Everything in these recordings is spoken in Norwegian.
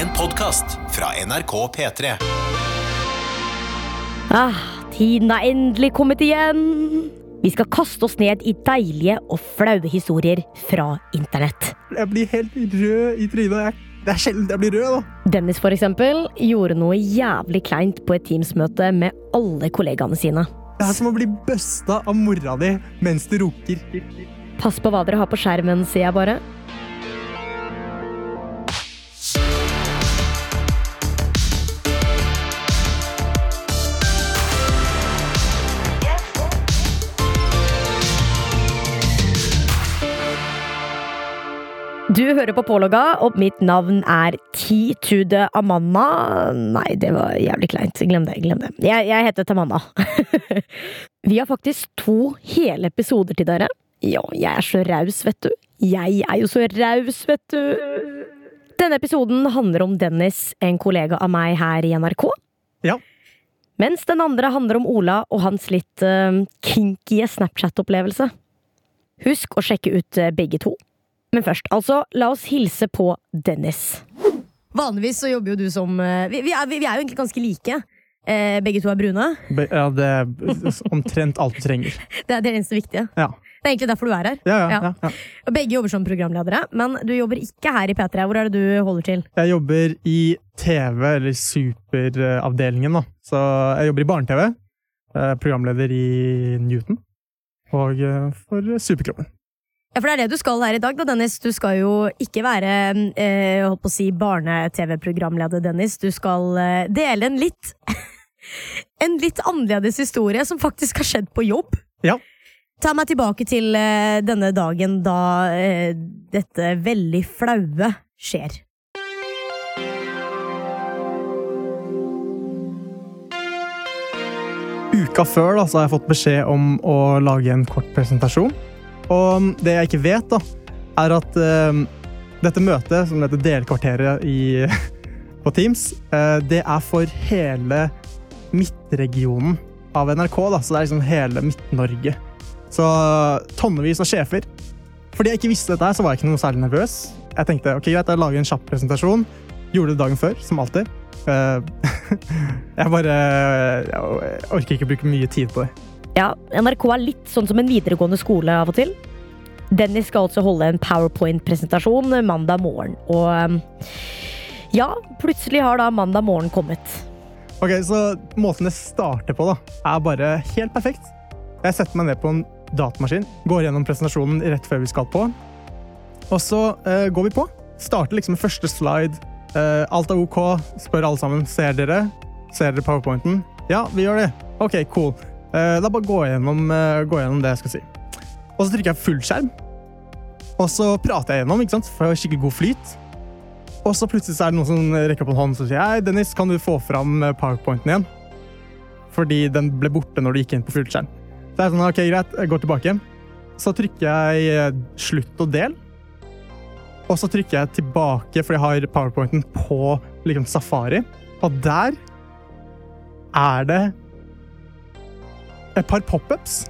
En podkast fra NRK P3. Ah, tiden er endelig kommet igjen. Vi skal kaste oss ned i deilige og flaue historier fra internett. Jeg blir helt rød i trynet. Jeg- Det er sjelden jeg blir rød, da. Dennis for eksempel gjorde noe jævlig kleint på et Teams-møte med alle kollegaene sine. Det er som å bli busta av mora di mens du roker. Pass på hva dere har på skjermen, sier jeg bare. Du hører på Pålogga, og mitt navn er T-Tude Amanna. Nei, det var jævlig kleint. Glem det. glem det. Jeg, jeg heter Tamanna. Vi har faktisk to hele episoder til dere. Ja, jeg er så raus, vet du. Jeg er jo så raus, vet du. Denne episoden handler om Dennis, en kollega av meg her i NRK. Ja. Mens den andre handler om Ola og hans litt uh, kinky Snapchat-opplevelse. Husk å sjekke ut eh, begge to. Men først, altså, la oss hilse på Dennis. Vanligvis så jobber jo du som eh, Vi, vi, er, vi er jo egentlig ganske like. Eh, begge to er brune. Be- Ja, det er omtrent alt du trenger. Det er det eneste viktige. Ja. Det er egentlig derfor du er her. Ja, ja, Ja. ja, ja. Og Begge jobber som programledere, men du jobber ikke her i P3. Hvor er det du holder til? Jeg jobber i TV, eller superavdelingen, da. Så jeg jobber i barne-TV. Eh, Programleder i Newton. Og eh, for Superkroppen. Ja, For det er det du skal her i dag, da, Dennis. Du skal jo ikke være eh, holdt på å si barne-TV-programleder, Dennis. Du skal eh, dele en litt En litt annerledes historie som faktisk har skjedd på jobb. Ja. Ta meg tilbake til eh, denne dagen da eh, dette veldig flaue skjer. Uka før da, så har jeg fått beskjed om å lage en kort presentasjon. Og det jeg ikke vet, da, er at uh, dette møtet, som heter Delkvarteret i, på Teams, uh, det er for hele midtregionen av NRK. Da, så det er liksom hele Midt-Norge. Så tonnevis av sjefer. Fordi jeg ikke visste dette, så var jeg ikke noe særlig nervøs. Jeg tenkte ok, greit, jeg lager en kjapp presentasjon. Gjorde det dagen før, som alltid. Uh, jeg bare Jeg orker ikke å bruke mye tid på det. Ja, NRK er litt sånn som en videregående skole av og til. Dennis skal altså holde en powerpoint-presentasjon mandag morgen. Og um, ja, plutselig har da mandag morgen kommet. Ok, så Måten det starter på, da, er bare helt perfekt. Jeg setter meg ned på en datamaskin, går gjennom presentasjonen rett før vi skal på. Og så uh, går vi på. Starter liksom med første slide. Uh, alt er OK. Spør alle sammen. Ser dere? Ser dere powerpointen? Ja, vi gjør det. OK, cool. Eh, da bare gå gjennom, eh, gå gjennom det jeg skal si. Og så trykker jeg fullskjerm. Og så prater jeg gjennom, ikke sant? får jeg skikkelig god flyt. Og så plutselig så er det noen som rekker opp en hånd og sier Hei, Dennis, kan du få fram eh, powerpointen igjen? Fordi den ble borte når du gikk inn på fullskjerm. Så jeg er sånn, ok, greit, jeg går tilbake. Så trykker jeg slutt og del. Og så trykker jeg tilbake, for jeg har powerpointen på liksom, safari. Og der er det et par pop-ups.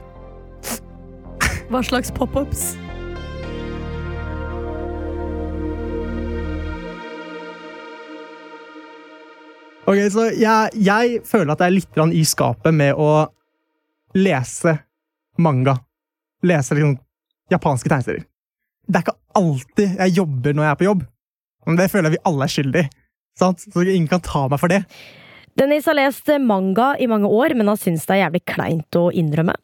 Hva slags pop-ups? Ok, så jeg, jeg føler at jeg er litt i skapet med å lese manga. Lese liksom japanske tegneserier. Det er ikke alltid jeg jobber når jeg er på jobb. Men det føler jeg vi alle er skyldig. Sant? Så ingen kan ta meg for det. Dennis har lest manga i mange år, men han syns det er jævlig kleint å innrømme.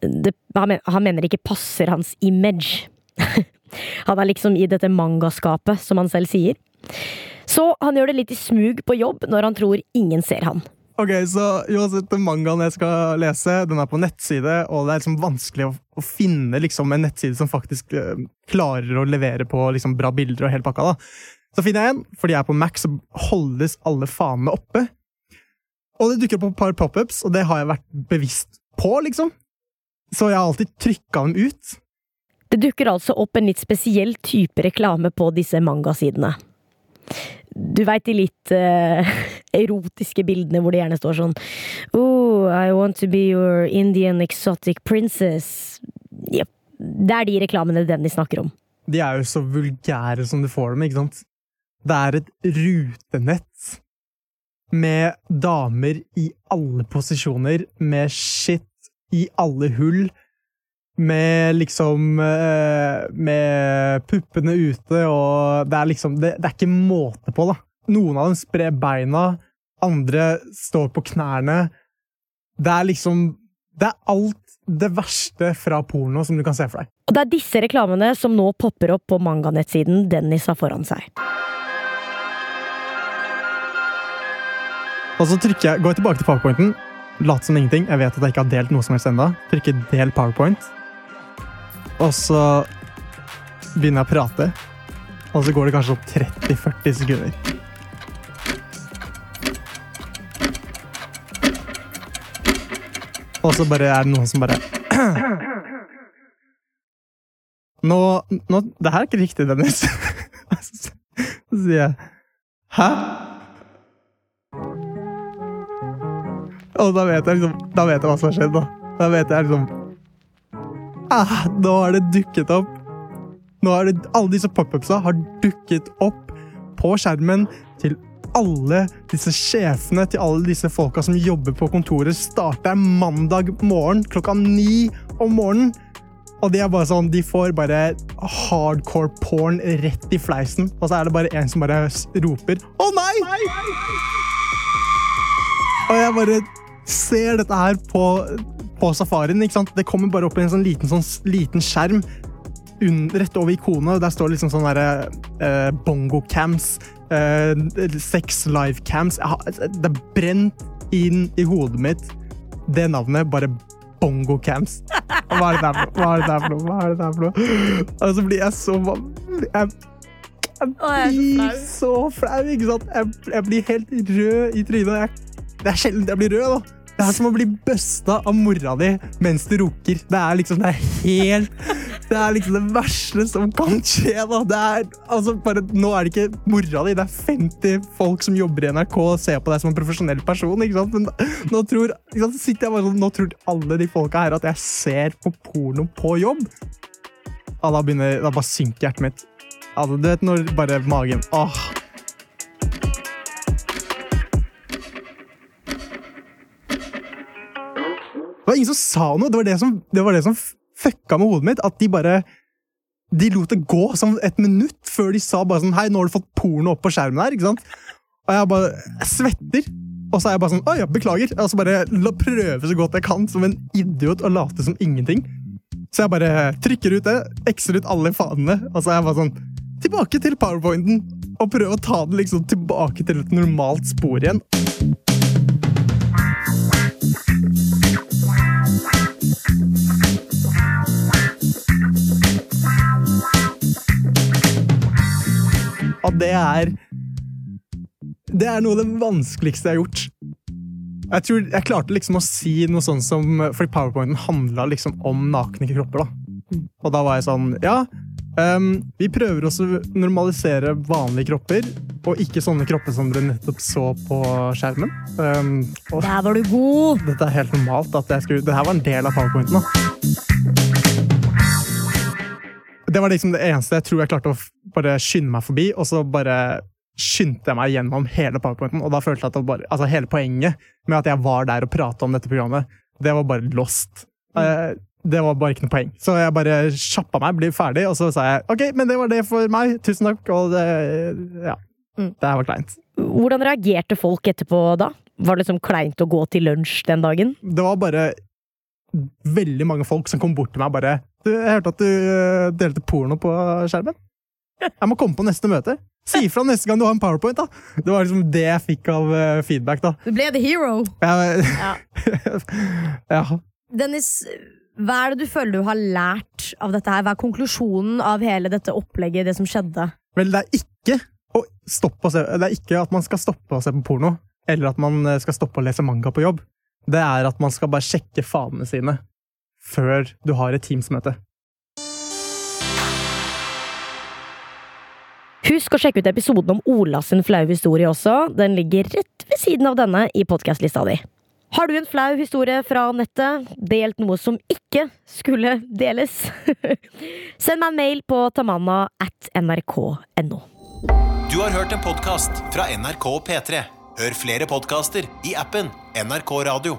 Det, han, mener ikke passer hans image. han er liksom i dette mangaskapet, som han selv sier. Så han gjør det litt i smug på jobb når han tror ingen ser han. Ok, så uansett, mangaen jeg skal lese, den er på nettside, og det er liksom vanskelig å, å finne liksom, en nettside som faktisk eh, klarer å levere på liksom, bra bilder og hele pakka. da. Så finner jeg en, fordi jeg er på Mac, så holdes alle fanene oppe. Og det dukker opp et par pop-ups, og det har jeg vært bevisst på, liksom. Så jeg har alltid trykka dem ut. Det dukker altså opp en litt spesiell type reklame på disse mangasidene. Du veit de litt uh, erotiske bildene hvor det gjerne står sånn Oh, I want to be your Indian exotic princess. Yep. Det er de reklamene Dennis snakker om. De er jo så vulgære som du får dem, ikke sant? Det er et rutenett med damer i alle posisjoner, med shit i alle hull, med liksom eh, Med puppene ute, og det er liksom Det, det er ikke måte på, da. Noen av dem sprer beina, andre står på knærne. Det er liksom Det er alt det verste fra porno som du kan se for deg. Og det er disse reklamene som nå popper opp på manganettsiden Dennis har foran seg. Og så trykker jeg, går jeg tilbake til powerpointen, later som ingenting. Jeg vet at jeg ikke har delt noe som helst ennå. Trykker del powerpoint. Og så begynner jeg å prate. Og så går det kanskje opp 30-40 sekunder. Og så bare er det noen som bare Nå, nå Det her er ikke riktig, Dennis. Så sier jeg Hæ? Og da vet jeg liksom Da vet jeg hva som har skjedd, da. Da vet jeg liksom ah, Nå har det dukket opp. Nå har det, alle disse pop-upsa har dukket opp på skjermen til alle disse sjefene, til alle disse folka som jobber på kontoret. Starter mandag morgen klokka ni om morgenen. Og de er bare sånn, de får bare hardcore porn rett i fleisen. Og så er det bare en som bare roper 'Å nei!' Og jeg bare ser dette her på, på safarien. ikke sant? Det kommer bare opp i en sånn liten, sånn, liten skjerm rett over ikonet. Der står liksom sånn derre eh, bongo cams, eh, sex live cams. Det er brent inn i hodet mitt, det navnet. Bare bongo cams. Hva er det der for noe? Hva er det der for noe? Hva er det der for noe? Og så blir jeg så Jeg, jeg blir så flau, ikke sant? Jeg, jeg blir helt rød i trynet. Jeg, det er sjelden jeg blir rød, da. Det er som å bli busta av mora di mens du roker. Det er liksom det er helt Det er liksom det verste som kan skje. da. Det er, altså, bare, nå er det ikke mora di, det er 50 folk som jobber i NRK og ser på deg som en profesjonell person. ikke sant? Men nå tror, sant, sitter jeg bare sånn, nå tror alle de folka her at jeg ser på porno på jobb. Ja, da, begynner, da bare synker hjertet mitt. Altså, du vet når bare magen Åh. Ingen som sa noe. Det var det som, det var det som fucka med hodet mitt. At de bare De lot det gå sånn et minutt før de sa bare sånn Hei, nå har du fått porno opp på skjermen her. ikke sant? Og jeg bare jeg svetter. Og så er jeg bare sånn Å ja, beklager. Og så bare la prøve så godt jeg kan som en idiot og late som ingenting. Så jeg bare trykker ut det, ekser ut alle fanene, og så er jeg bare sånn Tilbake til powerpointen. Og prøve å ta det liksom tilbake til et normalt spor igjen. Og det er Det er noe av det vanskeligste jeg har gjort. Jeg tror jeg klarte liksom å si noe sånn som Fordi powerpointen handla liksom om nakne kropper. da. Og da var jeg sånn Ja, um, vi prøver også å normalisere vanlige kropper, og ikke sånne kropper som dere nettopp så på skjermen. Um, Der var du god! dette er helt normalt. at jeg skulle, Dette var en del av powerpointen. da. Det var liksom det eneste jeg tror jeg klarte å bare skynde meg forbi, og så bare skyndte jeg meg gjennom hele powerpointen. Og da følte jeg at bare, altså hele poenget med at jeg var der og prata om dette programmet, det var bare lost. Eh, Det var bare ikke noe poeng. Så jeg bare kjappa meg, ble ferdig, og så sa jeg ok, men det var det for meg. Tusen takk. Og det Ja. Mm. Det her var kleint. Hvordan reagerte folk etterpå da? Var det liksom kleint å gå til lunsj den dagen? Det var bare veldig mange folk som kom bort til meg og bare du, 'Jeg hørte at du eh, delte porno på skjermen. Jeg må komme på neste møte. Si ifra neste gang du har en powerpoint.' da. Det var liksom det jeg fikk av eh, feedback. da. Du ble the hero! Ja. ja. Dennis, hva er det du føler du har lært av dette her? Hva er konklusjonen av hele dette opplegget, det som skjedde? Vel, det er ikke se Det er ikke at man skal stoppe å se på porno, eller at man eh, skal stoppe å lese manga på jobb. Det er at man skal bare sjekke fanene sine før du har et Teams-møte. Husk å sjekke ut episoden om Ola sin flaue historie også. Den ligger rett ved siden av denne i podkastlista di. Har du en flau historie fra nettet? Delt noe som ikke skulle deles? Send meg en mail på tamanna at nrk.no. Du har hørt en podkast fra NRK P3. Hør flere podkaster i appen NRK Radio.